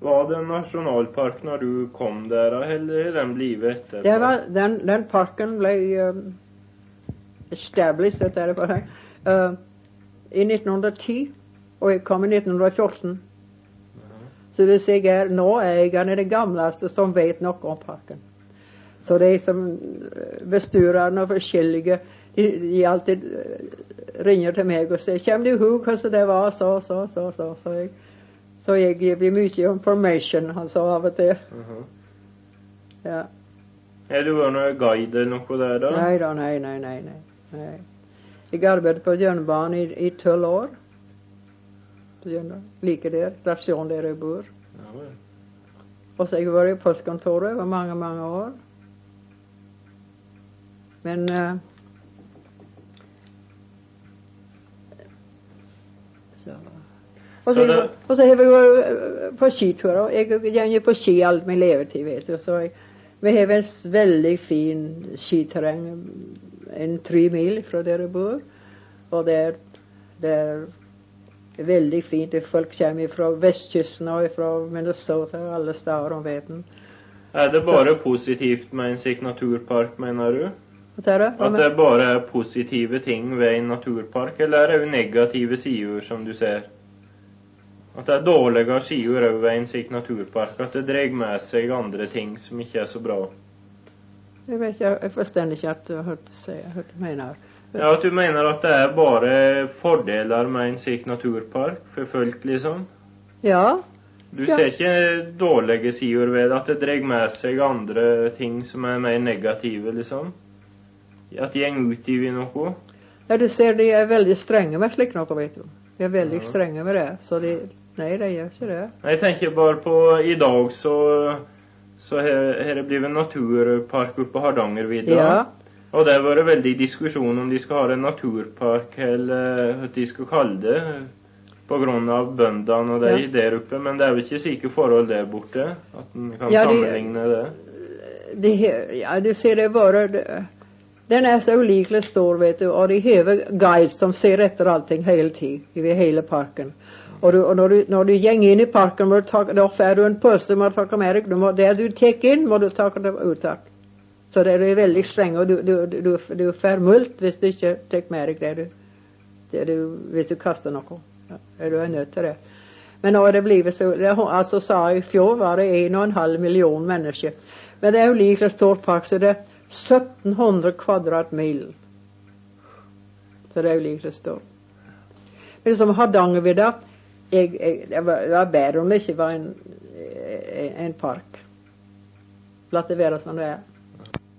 Var det en nationalpark när du kom där eller är den blivit etterpå? Det var, den, den parken blev um, established, heter det bara, uh, i 1910 och kom i 1914. Så det ser jag nå ägaren är den gamlaste som vet något om parken. Så det är som eh, bestyrarna och forskjellige, de, de alltid eh, ringer till mig och säger, kommer du ihåg hur det var så, så, så, så, så jag, så jag ger dem mycket information, han sa av och till. Mhm. Ja. Är du var någon guide eller något där då? Nej då, nej, nej, nej, nej. nej. Jag arbetade på Jönbanan i, i 12 år. Lika där, station där jag bor. Ja, ja. Och så var jag på postkontoret var många, många år. Men eh, så. Och så, Så det- och så har vi eh, på skiturer. Jag jag gick på ski allt min levetid vet du. Så vi har en väldigt fin skiterräng. En tre mil från där jag bor. Och där, där är väldigt fint. Det Folk kommer från västkusten och från Minnesota och alla ställen om veten. Är det bara positivt med en signaturpark menar du? Vad är det? Att det bara är positiva ting vid en naturpark eller är det negativa sidor som du ser? Att det är dåliga sidor över en signaturpark, att det drar med sig andra ting som inte är så bra. Jag vet, jag, jag förstår inte att du har hört säga, hört du menar. Ja, att du menar att det är bara fördelar med en signaturpark för folk liksom? Ja, Du Ja. ser inte dåliga sidor vid att det drar med sig andra ting som är mer negativa liksom? Att gäng ut i något? ja du ser, de är väldigt stränga med slicknockor vet du. De är väldigt Ja. stränga med det. Så det, nej det gör inte det. Jag tänker bara på idag så så har har det blivit en naturpark uppe på Hardangervidda. Ja, Och där var det väldigt diskussion om de ska ha en naturpark eller vad de ska kalla det. På grund av bönderna och det Ja. där uppe. Men det är väl inte säkert förhåll där borta. Att man kan Ja, sammanligna det. det, ja du ser det bara, det, den är så olikligt stor vet du och de har guides som ser efter allting hela tiden, i hela parken. Och, du, och när du, när du gänger in i parken, må du ta, då får du en påse må du ta med dig, du må, där du tar in, må du ta dem ut. Så det är väldigt strängt och du, du, du, du, du får mult om du inte tar med dig det du, det du, om du kastar något. Ja, är du är nöjd till det. Men nu har det blivit så, det alltså sa i fjol var det en och en halv miljon människor. Men det är olika stor park så det 1700 kvadratmil. Så det är olika stort. Men som Hardangervidda, jag, jag, det var, det var bättre om det inte var en, en, en park. Låt det vara som det är.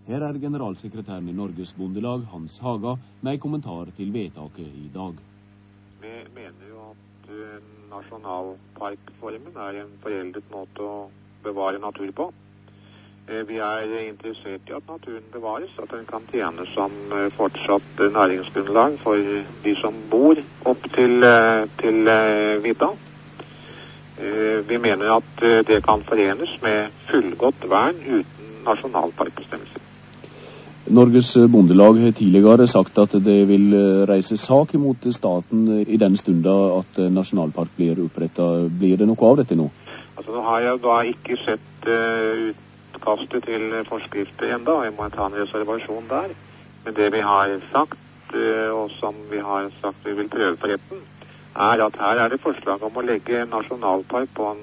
Her er generalsekretæren i Norges Bondelag, Hans Haga, med en kommentar til vedtaket i dag. Vi mener jo at eh, nasjonalparkformen er en foreldet måte å bevare natur på. Eh, Vi er interessert i at naturen bevares, at den kan tjene som eh, fortsatt næringsgrunnlag for de som bor opp til, eh, til vidda. Vi mener at eh, det kan forenes med fullgodt vern uten nasjonalparkbestemmelser. Norges Bondelag har tidligere sagt at det vil eh, reise sak imot staten i den stunda at eh, nasjonalpark blir oppretta. Blir det noe av dette nå? Altså, nå har jeg da ikke sett eh, utkastet til forskrifter enda, må ta en reservasjon der. Men det vi har sagt, eh, og som vi har sagt vi vil prøve på retten, er at her er det forslag om å legge nasjonalpark på en,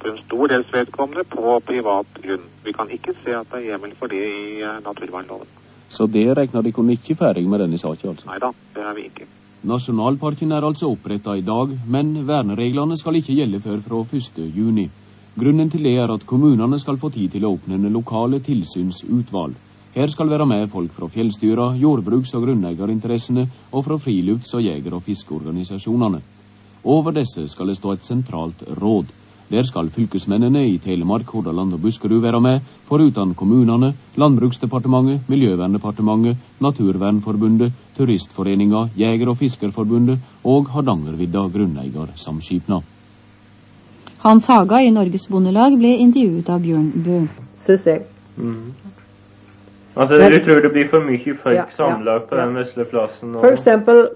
for en stor dels vedkommende på privat grunn. Vi kan ikke se at det er hjemmel for det i eh, naturvernloven. Så det regner dere ikke ferdig med denne saken, altså? Nei da, det er vi ikke. Nasjonalparken er altså oppretta i dag, men vernereglene skal ikke gjelde før fra 1. juni. Grunden till det är att kommunerna ska få tid att öppna lokala lokale tillsynsutval. Här ska vara med folk från fjällstyra, jordbruks- och grundägarintressena och från frilufts- och jäger- och fiskorganisationerna. Över dessa ska det stå ett centralt råd. Där ska fylkesmännen i Telemark, Hordaland och Buskerud vara med, förutom kommunerna, Landbruksdepartementet, Miljövärndepartementet, Naturvärnförbundet, Turistföreningar, Jäger- och Fiskerforbundet och Hardangervidda grunneiersamskipnad. Hans Haga i Norges Bondelag ble intervjuet av Bjørn Bø. Syns jeg. Mm. Alltså Men- du tror det blir för mycket folk Ja, ja, samlat på ja. den vesle platsen och... For eksempel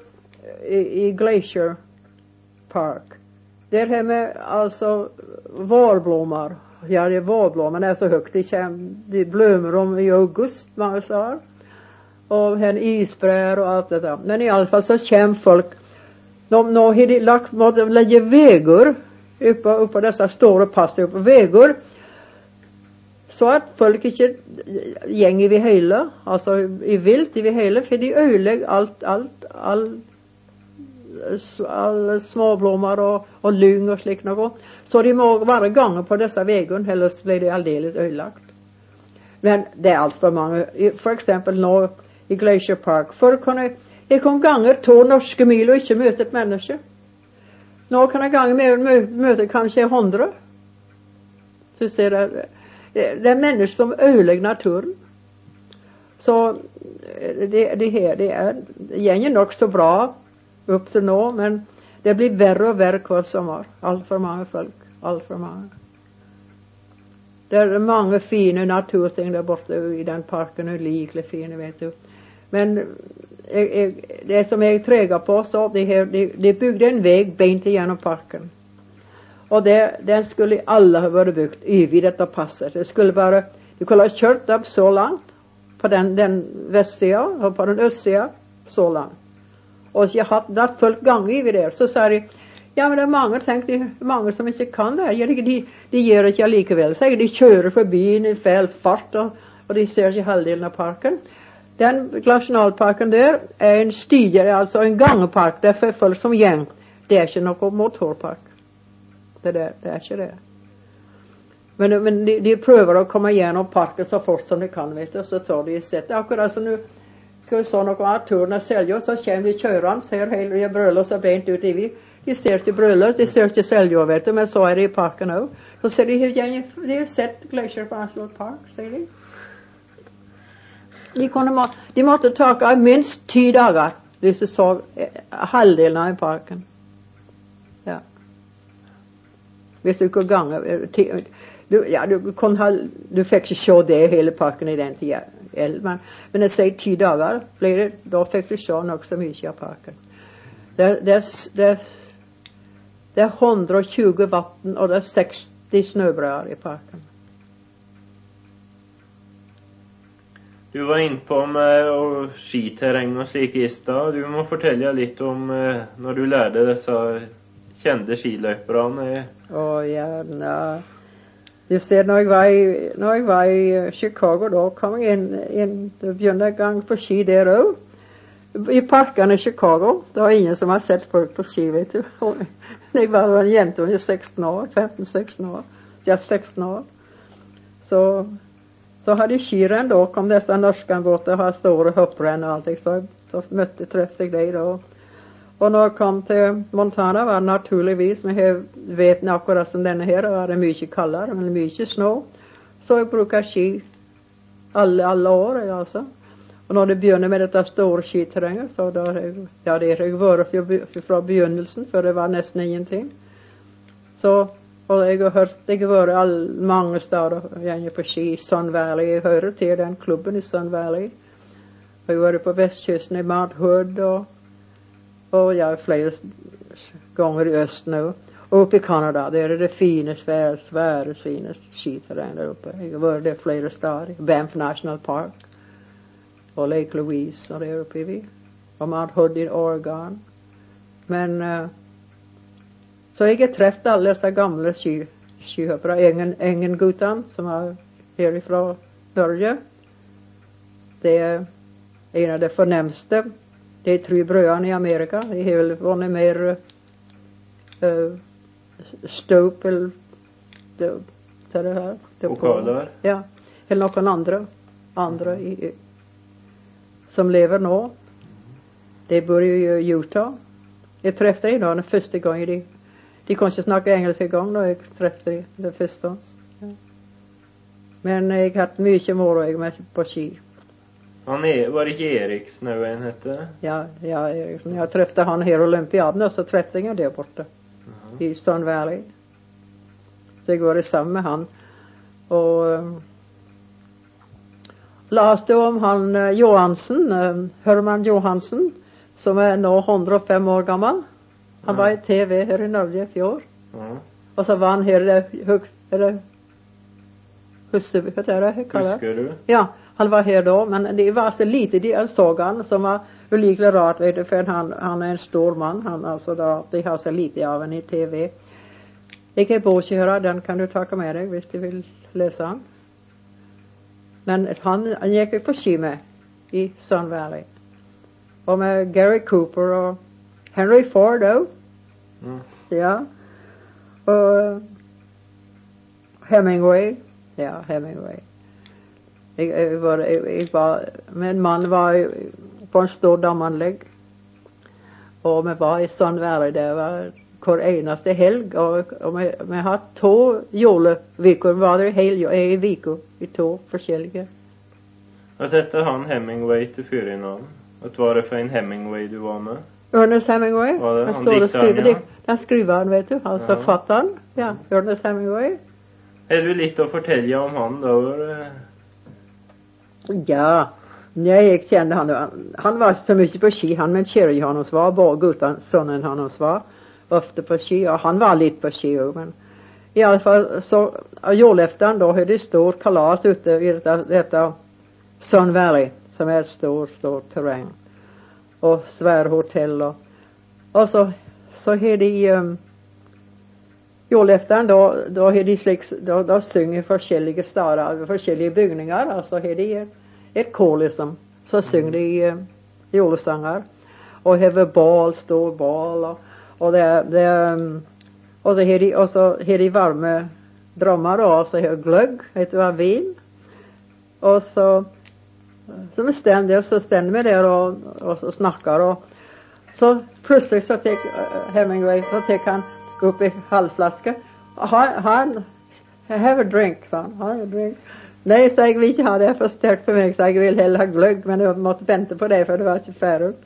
i, i Glacier Park. Det här med alltså vårblommor. Ja, det vårblommorna är så högt. De, käm, de blömmer om i august, man sa. Och en isbräd och allt det där. Men i alla fall så känner folk. De, de har lagt, de lägger vägar uppe, uppe dessa stora pastor uppe vägar. Så att folk inte gänger vid hela, alltså i vilt vid hela, för de ödelägger allt, allt, all all småblommor och, och lyng och slikt något. Så de må vara gånger på dessa vägar, ellers blir det alldeles ödelagt. Men det är allt för många. För exempel nu i Glacier Park. Förr kunde jag kom gånger två norska mil och inte möta ett människa noen ganger jag gånger möta kanske hundra. Så det, det är människor som ödelägger naturen. Så eh, det, det här, det är, det är nog så bra upp till nå, men det blir värre och värre hver sommer. Altfor mange många folk. Altfor mange. många. Det är många fina naturting där borta i den parken, ulikelig fina, vet du. Men det som är tröga på så, de, här, de, de byggde en väg bent igenom parken. Och det, den skulle alla ha varit byggt vid detta passet. Det skulle vara, de kunde ha kört upp så långt på den, den västsidan och på den östsidan så långt. Och jag har haft fullt gång vid det. Så sa de, ja men det är många, tänkte många som inte kan det här. Ja, de, de gör det jag likaväl, Säger de kör förbi i fel fart och, och de ser sig halvdelen av parken. Den nationalparken där är en stige, alltså en gangpark där är folk som gäng. Det är inte någon motorpark. Det där, det är inte det. Men, men de, de prövar att komma igenom parken så fort som de kan vet du, så tar de sätt. Akkurat som nu ska vi se noe av turen Selja, så kommer vi här hela hele brølet så bent ut i vi. De ser till bröllops, de ser till Selja, vet du, men så är det i parken också. Så ser de de har sett Glacier Park, säger de. De, må, de måtte ta av minst ti dager hvis du så eh, halvdelen av parken. Ja. Hvis du ikke ganger eh, du, ja, du, kunde ha, du fikk ikke se det hele parken i den tida. Men, men jag säger tio dagar blir det, då fick du se nog så mycket av parken. Det, det, det, det är 120 vatten och det är 60 snöbrädor i parken. Du var inne på med skiterräng och slik. Du må fortelle lite om eh, när du lärde dessa kända skiløperne. Å, gärna. Just det, när jag var i, när jag var i eh, Chicago, då kom jeg in inn började en på ski där också. I parkerna i Chicago. Det var ingen som har sett folk på ski, vet du. jag var en jänta under 16 år. 15-16 år. Ja, 16 år. Så, så hade skirenn då, kom dessa norska båtar, har stora hopprenn och allting. Så, så mötte, träffade jag dig då. Och när jag kom till Montana var det naturligtvis, men här, vet akkurat som denna här, var det mycket kallare, men mycket snö. Så jag brukar ski alla, alla år alltså. Och när det började med detta stora skiterränget så då, ja det har jag varit från begynnelsen, för det var nästan ingenting. Så, och jag har hört, det har varit all, många städer, jag är på ski, Sun Valley, jag hör till den klubben i Sun Valley. Jag har varit på västkusten i Mount Hood och och jag är flera gånger i öst nu. Och uppe i Kanada, där är det finaste, världens, världens finaste skiterräng där uppe. Jag har varit där flera städer. Banff National Park. Och Lake Louise och där uppe i vi. Och Mount Hood i Oregon. Men uh, så jag har träffat alla dessa gamla ski, skihoppare. Engen, Engengutan som är härifrån Norge. Det är en av de förnämsta de tre bröderna i Amerika, de har väl vunnit mer uh, ståp eller det, det, det här. Pokaler? Ja. Eller någon andra, andra i, som lever nu. De bor i Utah. Jag träffade dem den första gången. De, de kunde inte snacka engelska igång då jag träffade dem den första. Ja. Men jag har haft mycket moro med på ski. Han är, var det inte Eriks nu en hette? Ja, ja, Eriksson. Jag träffade han här i olympiaden och så träffade jag där borta. Uh-huh. I Stone Valley. Så jag går samma med han. Och um, läste om han uh, Johansen, uh, Herman Johansen, som är nu 105 år gammal. Han var i TV här i Norge i fjol. Ja. Och så var han här, det hög, eller husse, vad är det kallar Husker du? Ja, han var här då, men det var så lite, de jag såg han som var ulikligt rart, vet du, för han, han är en stor man, han alltså då, de har så lite av en i TV. Jag är den kan du ta med dig, hvis du vill läsa han. Men han, han gick ju på ski med i Sun Valley. Och med Gary Cooper och Henry Ford då. Mm. Ja. Och Hemingway. Ja, Hemingway. Jag, jag, var, jag, jag var, min man var på en stor damanlägg. Och vi var i Valley, det var hver eneste helg. Og, og vi, vi har to juleveker, var det hel ei uke i to forskjellige. Att hette han Hemingway till förnamn? Att var det för en Hemingway du var med? Ernest Hemingway. Han står och skriver dikt. Den skriver han, vet du. Alltså Ja. författaren. Ja, Ernest Hemingway. Har du lite att fortälja om han då? Ja. Nej, jag kände han. Han var så mycket på ski, han men kärring hans var, bara sonen hans var. Ofta på ski, och han var lite på ski men i alla fall så, julafton då hade de stor kalas ute i detta, detta Sun Valley, som är ett stor, stor terräng. Och svärhotell och, och så, så hade de, ehm, um, julafton då, då hade de slik, då, då synger forskjellige stader, byggningar alltså och så hade de ett, ett kor liksom. Så sjunger de ehm, um, julsånger Och har bal, stor bal och, och det, det, um, och så har de, och så har de varma drömmar och så har glögg, vet du vad, vin. Och så, så vi jag och så ständer vi där och, och så snackar och så plötsligt så tar eh, Hemingway, så tar han upp en halvflaska. Han, han, have a drink, sa han. Have a drink. Nej, sa jag, vi inte ha det för starkt för mig, sa jag, vill hellre ha glögg, men jag måste vänta på det för det var inte färdigt.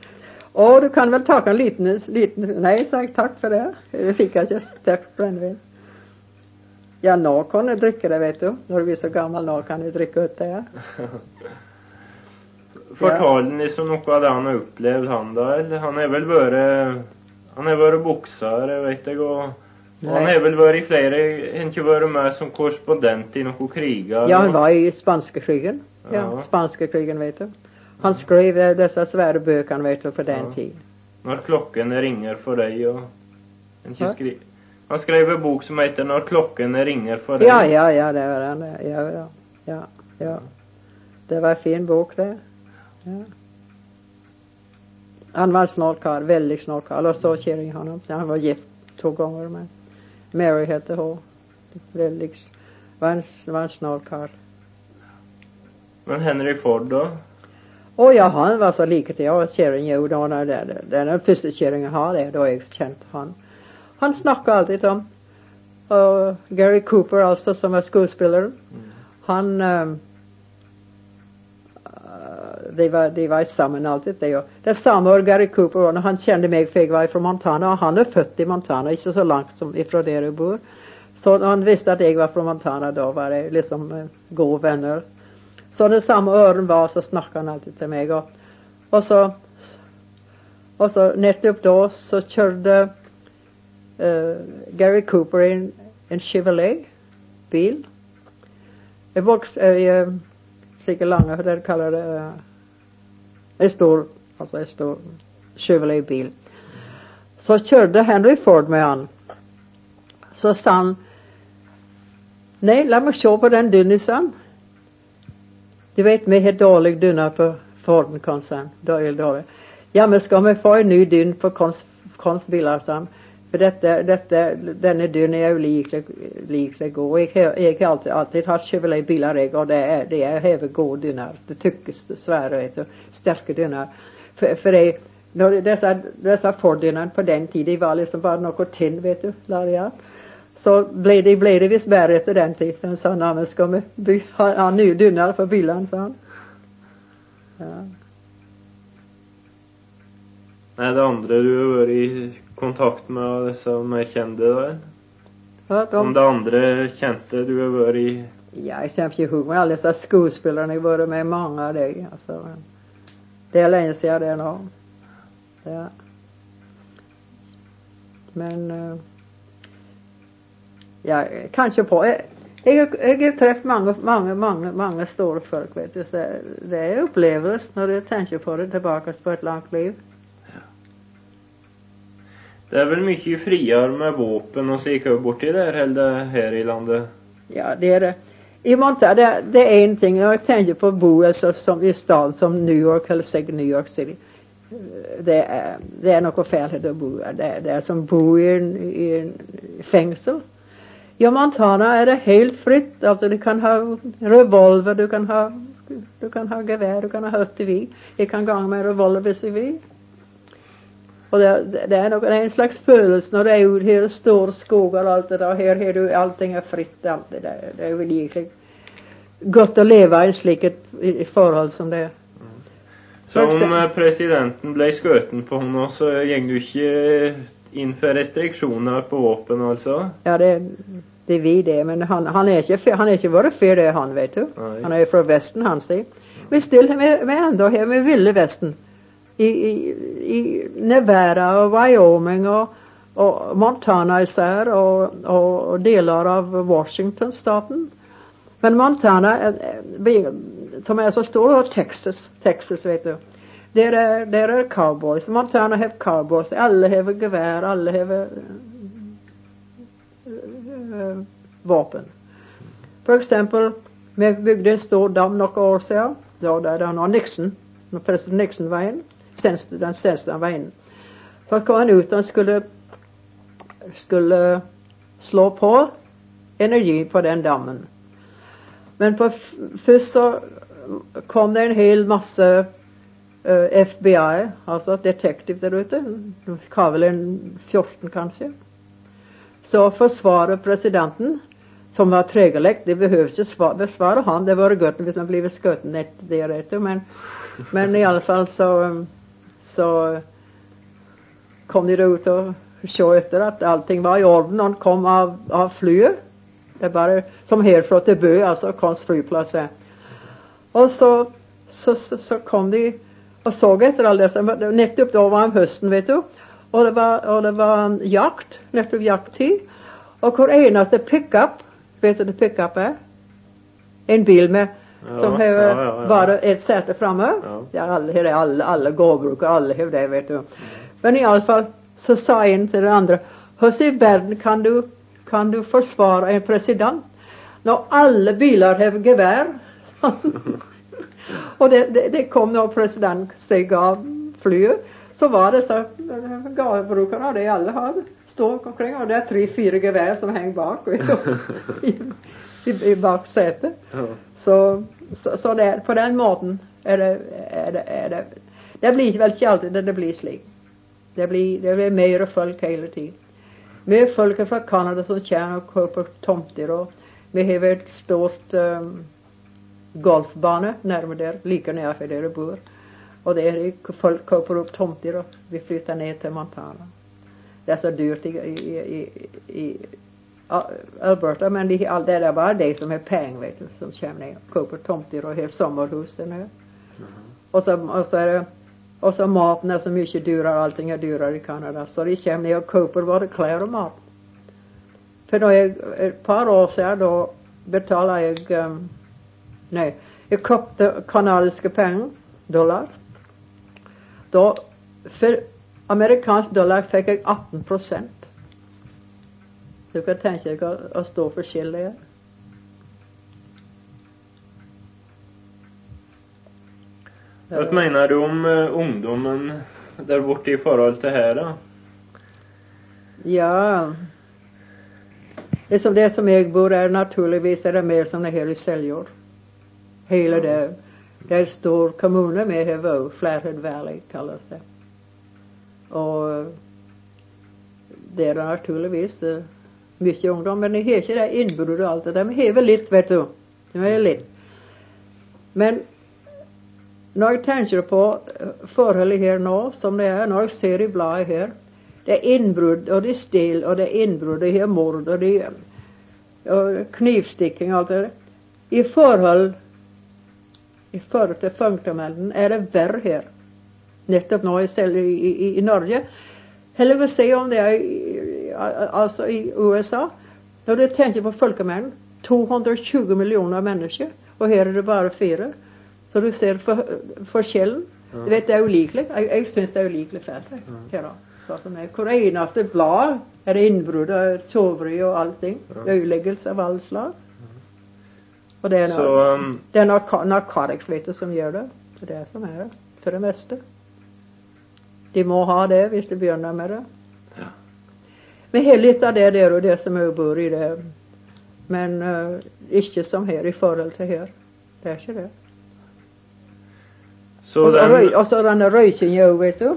Och du kan väl ta en liten, liten, nej, sa jag, tack för det. Det fick jag inte starkt brännvin. Ja, nå kan du dricka det, vet du. När du blir så gammal, nå kan du dricka ut det. Fortalte ni så noe av det han har opplevd, han da? Eller han har vel vært Han har vært bokser, vet jeg, og og han har väl varit i flera, har inte varit med som korrespondent i några krigar? Ja, han var i spanska krigen. Ja, Ja. spanska krigen, vet du. Han skrev eh, dessa svära böcker, vet du, på den Ja. tiden. När klockan ringer för dig och... Han, Ja. skri... han skrev en bok som heter När klockan ringer för dig. Ja, ja, ja, det var han. Ja, ja, ja, ja. Det var en fin bok det. Ja. Han var en snål karl, väldigt snål karl. Och så kärring honom. Så Han var gift två gånger med Mary hette hon. Väldigt, var en, var en snål karl. Men Henry Ford då? Och ja, han var så lik jag kärring gjorde hon är det. Den första kärringen har det, då jag känt han. Han snackade alltid om och Gary Cooper alltså som var skådespelare. Han um, de var, de var samman alltid det och det samma år Gary Cooper Och när han kände mig för jag var från Montana och han är född i Montana, inte så långt som ifrån där jag bor. Så när han visste att jag var från Montana då var det liksom eh, goda vänner. Så när samma öron var så snackade han alltid till mig och, och så och så nettopp då så körde eh, Gary Cooper en, en Chevrolet bil. En vuxen, eh, eh säkert långa, hur det kallar det, eh, en stor, alltså en stor Chevrolet bil. Så körde Henry Ford med han. Så sa han, nej, låt mig se på den dynnisen. Du vet, vi har dålig dynna på Forden koncern, dålig, dålig. Ja, men ska man få en ny dyn på konst, konstbilar, sa han. För detta, detta, denna dynn är ju liklig, liklig god. Jag, har- har alltid, alltid haft Chevrolet bilar jag, och det är, det är häver god dynnar. Det tyckes svära, vet du. Starka dynnar. För, för det, när dessa, dessa Ford-dynnar på den tiden, de var liksom bara något tin, vet du, lär jag. Så blev det, blev det visst värre efter den tiden. sa han, Annars men ska vi by, ha, ha ny dynnar för bilen, sa han. Ja. Nej, det andra du har varit kontakt med dessa mer kända då? eller? Ja, Om de, det andra kända du har varit i ja, jag känner inte ihåg med alla dessa skådespelarna, jag har varit med många av det, alltså. Men det är länge sedan det nu. Ja. Men, eh, Ja, kanskje på Jeg, jeg, jeg har truffet mange, mange, mange, mange store folk, vet du. Så det er opplevelse når du tenker på det tilbake på et langt liv. Det är väl mycket friare med vapen och slik bort borti där enn det i landet? Ja, det är det. I Montana, det, det är en ting. Jag tänker på å bo som i stan som New York, eller säkert New York City det är det är noe fælt att bo. Det, det, är som bo i en, i en fängsel. I Montana är det helt fritt. Alltså, du kan ha revolver, du kan ha, du kan ha gevär, du kan ha HTV. Du kan gå med revolver hvis vi. Og det, det, er noe, det, er en slags følelse når det er ute her, store skoger og alt det der. Her har du allting er fritt. Alt det, der. det er jo virkelig godt å leve i et slikt forhold som det. Så om eh, presidenten ble skutt på nå, så går du ikke inn for restriksjoner på våpen, altså? Ja, det, det vi det, men han, han, er ikke, han er ikke vært før det, han, vet du. Nei. Han er fra Vesten, han sier. Vi stiller med, med enda her med ville Vesten i, i, i Nevada och Wyoming och och Montana isär och och delar av Washington-staten. Men Montana, eh, som är så stor, och Texas, Texas, vet du. Där är där är cowboys. Montana har cowboys. Alla har gevär, alla har eh, eh, vapen. För exempel, vi byggde en stor damm några år sedan. Ja, där, det har Nixon, president Nixon var inn den seneste veien. För att komma ut han skulle, skulle slå på energi på den dammen. Men på, först så kom det en hel massa eh, uh, FBI, alltså detektiv där ute. Har vel en 14, kanske. Så forsvarer presidenten, som var tregelig Det behövs ju besvara han. Det vore gött om han blivit skutt därefter, men, men i alla fall så um, så kom de då ut och såg efter att allting var i orden. Någon kom av, av flyet. Det var som här, från Bø, alltså Kons flyplass. Och så, så, så, så, kom de och såg efter alt det. Nettopp då var det vet du. Och det var, och det var jakt. Nettopp jakttid. Och hur enaste pickup Vet du vad pickup är? En bil med som har ja, ja, bare ett sete framme. Ja. alle, alle, alle gårdbrukere, alle har det, vet du. Men iallfall så sa en til den andre Hvordan i verden kan du, kan du forsvare en president når alle biler har gevær? og det, det, det, kom når presidenten steg av flyet, så var det så gårdbrukerne, de alle har står omkring, og det er tre-fire gevær som henger bak i, i, i bak setet. Så så, så det, på den måten är det, är det, är det Det blir väl inte alltid det blir slik. Det blir, det blir mer folk hela tiden. Vi folk från Kanada som kommer och köper tomter. och Vi har ett stort ehm, um, golfbane närmare där, lika nära där jeg bor. Og är folk köper upp tomter, och vi flyttar ner till Montana. Det är så dyrt i, i, i, i Alberta, men de, det er bare de som har penger, vet du, som kommer ned og kjøper tomter og har sommerhus der nede. Og så, og så er det og så maten er så mye dyrere, allting er dyrere i Canada. Så de ned og kjøper både klær og mat. For når jeg, et par år siden, da betaler jeg um, Nei, jeg kjøpte kanadiske penger, dollar. Da, for amerikansk dollar fikk jeg 18 du kan tenke deg å, å stå forskjellige. Hva mener du om uh, ungdommen der borte i forhold til her, da? Ja Det som det som jeg bor, er naturligvis er det mer som det her i Seljord. Hele det. Det er en stor kommune med Hevå, Flathead Valley kalles det. Og det er naturligvis det mycket ungdom. Men jeg har inte det innbruddet och allt det där, men har väl lite vet du. Det är lite. Men när jag tänker på eh, förhållandet här nu, som det är, när jag ser i bladet här, Det är inbrott och det är stil, och det är inbrott och det är mord, och det är och knivstickning och allt det där. I förhåll i förhåll till Funktermelden är det värre här. Nettopp nå i, i, i Norge. Heller vil se om det är i, altså i USA. Når du tenker på folkemengden, 220 millioner mennesker, og her er det bare fire. Så du ser for, forskjellen. Du vet, det er ulikelig. Jeg, jeg syns det er ulikelig fælt. er. Hvor eneste blad er det innbrudd og tyveri og allting. Ødeleggelse av alle slag. Og det er, Så noe, um, det er narko narkotics, vet du, som gjør det. Det er det som er det. For det meste. De må ha det hvis de begynner med det. Vi av det der og det som òg bor i det. Men eh, ikke som her i forhold til her. Det er ikke det. så Og, og, røy, den, og så denne røykinga òg, vet du.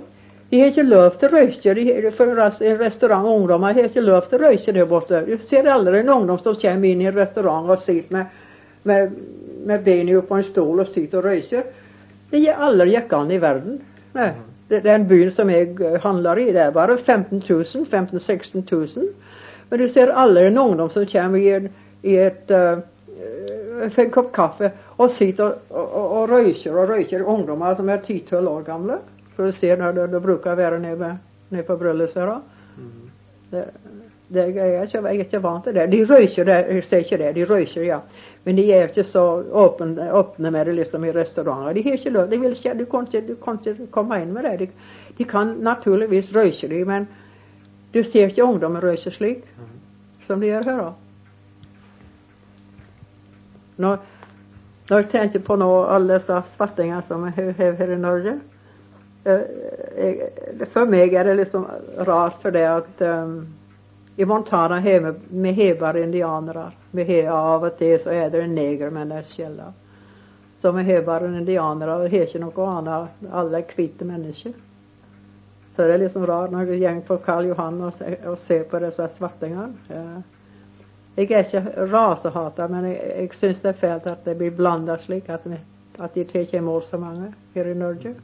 De har ikke lov til røyke. For en res- en restaurant ungdommer har ikke lov til å røyke der borte. Du ser aldri en ungdom som kommer inn i en restaurant og sitter med, med, med beina opp på en stol og sitter og røyker. Det gir aldri gikk an i verden. Nei. Det, den byen som jeg eh, handler i, det er bare 15 000, 15 16 000. Men du ser aldri en ungdom som kommer i, en, i et uh, for en kopp kaffe og sitter og, og, og røyker og røyker ungdommer som er 10-12 år gamle. For du ser når det, det være nede, ved- nede på brylluset. da. Det, det, jeg, er ikke, jeg er ikke vant til det. De det, jeg sier ikke det, de røyker, ja. Men de är ikke så öppna med det liksom i restauranger. De har inte lov, de vill ikke, du, kan inte du kan inte komma in med det. De, de kan naturligtvis röka, de, men du ser inte ungdomar røyke slik som de gör här. När, när jag tänker på nå alla dessa svartingene som är här, i Norge eh, eh, För mig är det liksom rart för det att um, i Montana hemma med Hebar-indianerna. Med indianere. Vi av och till, så är det en negermenn der källa. Så med har bare och og har ikke noe annet. Alle er. Så det är liksom rart när jeg gäng på Karl Johan och, och ser på dessa svartingar. Ja. Jag är inte rasehater, men jag, jag syns det är fel att det blir blandat slik att, att de tar emot så många här i Norge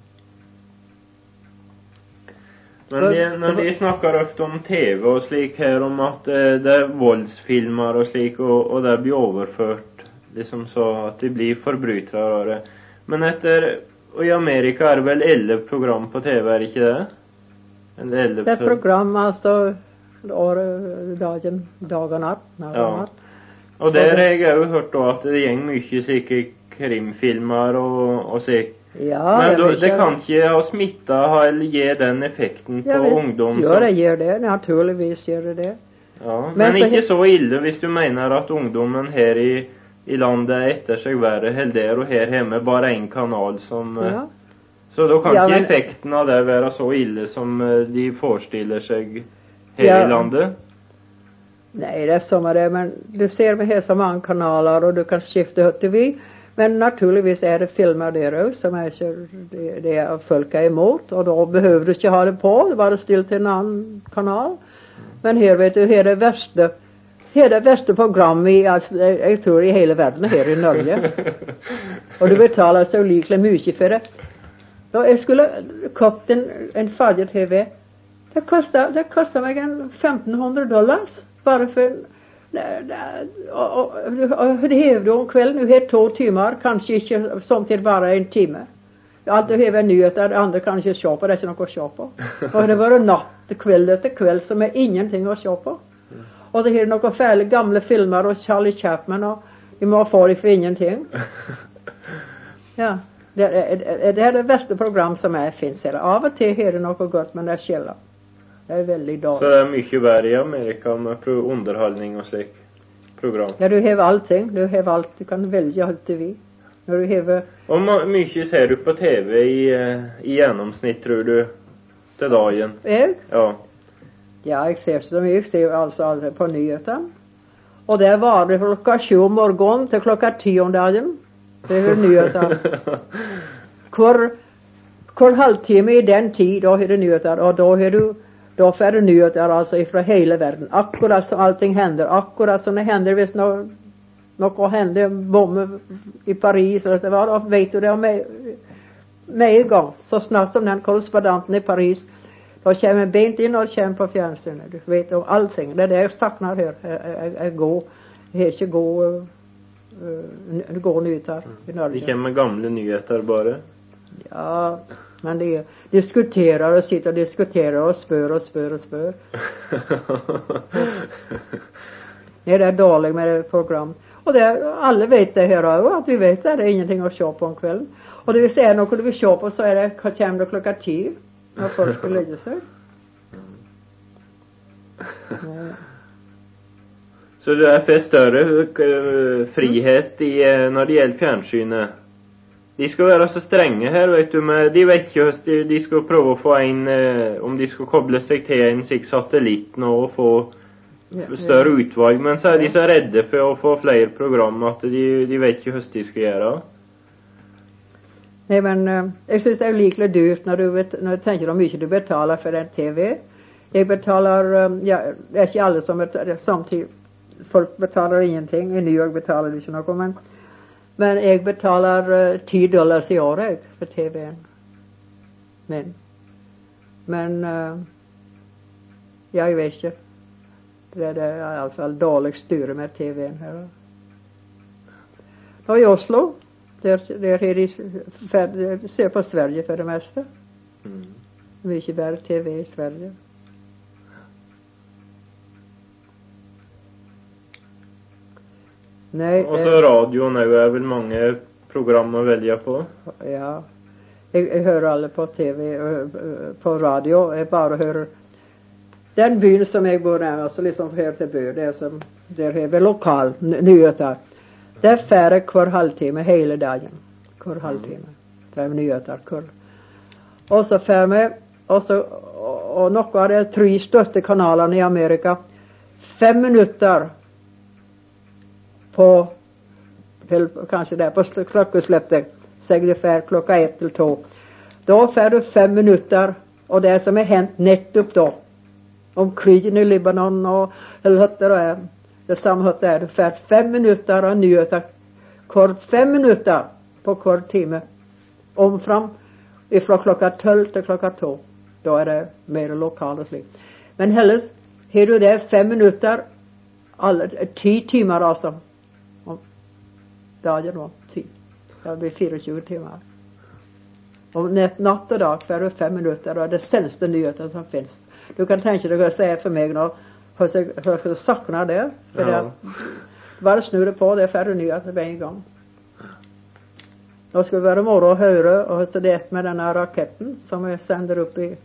men de, når de snakker ofte om TV og slik her, om at eh, det er voldsfilmer og slik, og, og det blir overført liksom så at de blir forbrytere av det. Men etter Og i Amerika er det vel elleve program på TV, er det ikke det? Eller elleve Det film- program altså året, dagen, dag og natt. Natt Ja. og natt. Og der har jeg òg hørt da at det går mye slike krimfilmer og, og slik. Ja, Men det er det mye- kan ikke ha smitta eller gi den effekten på Ja, visst ungdom det, som gjør det. Naturligvis gjør det det. ja, Men, Men ikke så ille hvis du mener at ungdommen her i, i landet er etter seg verre enn der, og her hjemme bare én kanal som eh, Ja. Så da kan Ja, men- effekten av det være så ille som eh, de forestiller seg her Ja. i landet? Nei, det er som det, men du ser vi har så mange kanaler, og du kan skifte hva du vil. Men naturligvis er det filmer der òg som ikke det, det er folk er imot, og da behøver du ikke ha det på, det bare still til en annen kanal. Men her, vet du, her er det verste her er det verste programmet i, altså, jeg, jeg tror i hele verden, her i Norge. Og du betaler så ulikelig mye for det. Og jeg skulle kjøpt en, en farge-TV. Det kosta, det kosta meg en 1500 dollars bare for det, det, det du om kvelden. Du har to timer, kanskje ikke samtidig bare en time. Alt du har er nyheter, det andre kan ikke se på. Det ikke noe å se på. Og det var natt til kveld etter kveld som er ingenting å se på. Og det er noen fæle gamle filmer og Charlie Chapman, og vi må få for ingenting. Ja. Det er, det er det verste program som er, fins her. Av og til er det noe godt, men det er Det er veldig Så dårlig. det er mye verre i Amerika med pro underholdning og slik program. Ja, du har allting. Du har alt. Du kan velge alt du vil. Når du har ma- mye ser du på TV i, eh, i gjennomsnitt, tror du, til dagen? Jeg? Ja. Ja, jeg ser så mye. Jeg ser altså aldri på nyhetene. Og det varer fra klokka sju om morgenen til klokka ti om dagen. Det er nyheter. Hver, hver halvtime i den tid, da har du nyheter. Og da har du då får du nyheter altså fra hele verden. Akkurat som allting händer, Akkurat som det händer visst något, något hände, bombe i Paris eller det var, vet du det med, med en gång, Så snart som den korrespondenten i Paris då kommer bent in och og kommer på fjernsynet. Du vet om allting. Det är det jag saknar här Jeg, jeg, jeg, går, jeg har ikke uh, nyheter i De Norge. kommer gamla nyheter bara? Ja, men de diskuterer og sitter og diskuterer og spør og spør og spør. Nej, det är dåligt med program. Och det, alla vet det här också, att vi vet det. Det är ingenting att se på om kvällen. Och det vill säga, när kunde vi se på så är det, kommer det klockan tio. När folk ska lägga sig. Ja. Så det är för större frihet i, eh, när det gäller fjernsynet. De ska vara så stränga här, vet du, men de vet ju att de, de ska pröva få en, eh, om de ska koppla sig till en slik satellit nå och få Ja, större utvalg. Men så är de så rädda för att få fler program att de, de vet ju hur de ska göra. Nej men eh, jag syns det är likligt dyrt när du vet, när du tänker hur mycket du betalar för en TV. Jag betalar, eh, ja, det är inte alla som betalar, samtidigt, folk betalar ingenting. I New York betalar du inte något men, men jag betalar eh, 10 dollars i året för TVn. Men, men, eh, ja, jag vet inte. Det, det är i alla fall dåligt styre med TVn här. Och i Oslo, där, där är de fär- de ser på Sverige för det mesta. Mm. Mycket bättre TV i Sverige. Nej, Och eh, så radio nu är väl många program att välja på. ja. Jag, jag hör aldrig på TV, eh, eh, på radio. Jag bara hör den byn som jag bor nära, så liksom hör till by, det är som, där är väl lokal, ny- nyheter. Det är färre kvar halvtimme hela dagen. Kvar halvtimme. Det är nyheter kvar. Och så färre, och så, och, och något av de tre största kanalerna i Amerika, fem minuter på, till, kanske där på klockosläppet, säg ungefär klockan ett till två. Då får du fem minuter och det som är hänt nettopp då om krigen i Libanon och eller vad det är. Det samma hette är. Du får fem minuter och nyheter. Kort fem minuter på kort timme. Om fram ifrån klockan tolv till klockan två. Då är det mer lokalt och slikt. Men helst, har du det fem minuter, alla, tio timmar alltså. Om dagen då, tio. Det blir 24 timmar. Om natt, och dag får du fem minuter och det är det sämsta nyheten som finns. Du kan tänka dig att säga för mig nu, hur jag- hur jag saknar det. För Ja. det, bara snurra på det får du nyheter på en gång. Då ska det vara moro att höra och så det med den här raketen som jag sänder upp i,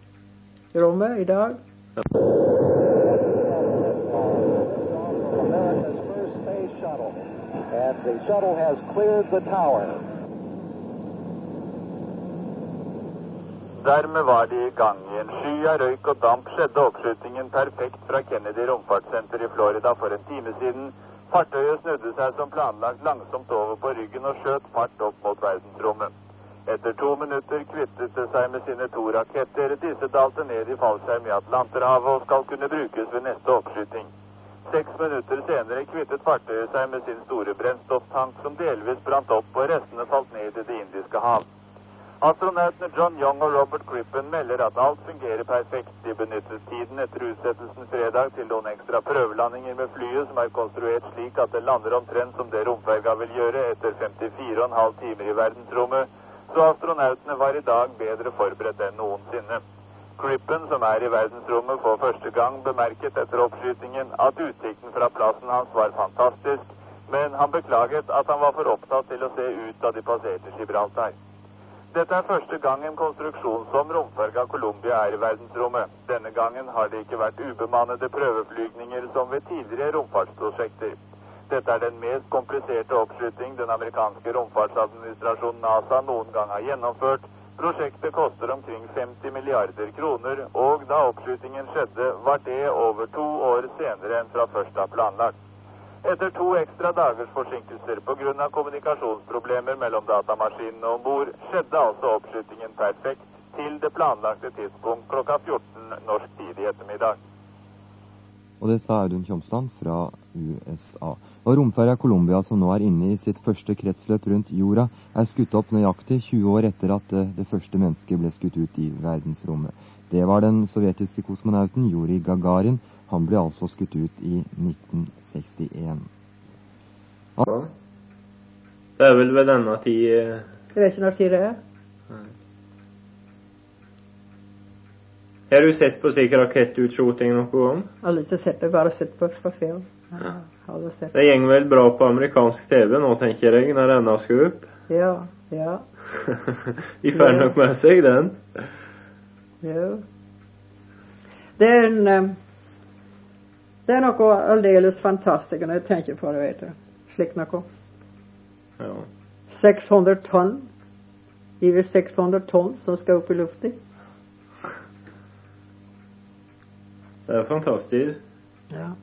rummet idag. America's And the shuttle has cleared the tower. Därmed var de i gang. I en sky av røyk og damp skjedde oppskytingen perfekt fra Kennedy romfartssenter i Florida for en time siden. Fartøyet snudde seg som planlagt langsomt over på ryggen og skjøt fart opp mot verdensrommet. Etter to minutter kvittet det seg med sine to raketter. Disse dalte ned i fallskjerm i Atlanterhavet og skal kunne brukes ved neste oppskyting. Seks minutter senere kvittet fartøyet seg med sin store brennstofftank, som delvis brant opp og restene falt ned i Det indiske hav. Astronautene John Young og Robert Crippen melder at alt fungerer perfekt. De benyttet tiden etter utsettelsen fredag til noen ekstra prøvelandinger med flyet, som er konstruert slik at det lander omtrent som det romferga vil gjøre etter 54,5 timer i verdensrommet. Så astronautene var i dag bedre forberedt enn noensinne. Crippen, som er i verdensrommet for første gang, bemerket etter oppskytingen at utsikten fra plassen hans var fantastisk, men han beklaget at han var for opptatt til å se ut da de passerte Gibraltar. Dette er første gang en konstruksjon som romferga Columbia er i verdensrommet. Denne gangen har det ikke vært ubemannede prøveflygninger som ved tidligere romfartsprosjekter. Dette er den mest kompliserte oppskyting den amerikanske romfartsadministrasjonen NASA noen gang har gjennomført. Projektet kostar omkring 50 miljarder kronor och da oppskytingen skedde var det över två år senare än fra først har planlagt. Etter to ekstra dagers forsinkelser pga. kommunikationsproblem mellan datamaskinen och ombord skedde alltså oppskytingen perfekt till det planlagda tidspunkt klockan 14 norsk tid i ettermiddag. Och det sa Audun Tjomsland från USA. Og romferja Columbia, som nå er inne i sitt første kretsløp rundt jorda, er skutt opp nøyaktig 20 år etter at eh, det første mennesket ble skutt ut i verdensrommet. Det var den sovjetiske kosmonauten Juri Gagarin. Han ble altså skutt ut i 1961. Det är väl vid denna tid eh, Jag vet inte när tid det är. Har du sett på slik rakettutskjuting noen gang? Aldri ikke sett det, bare sett på på film. Ja, aldri sett. Det går vel bra på amerikansk TV nå, tenker jeg, når denne skal opp? Ja, ja, får nok med seg den. jo. Det er en eh, Det er noe aldeles fantastisk når jeg tenker på det, vet du. Slik noe. Ja. 600 tonn. Over 600 tonn som skal opp i luften. Det er fantastisk. Ja.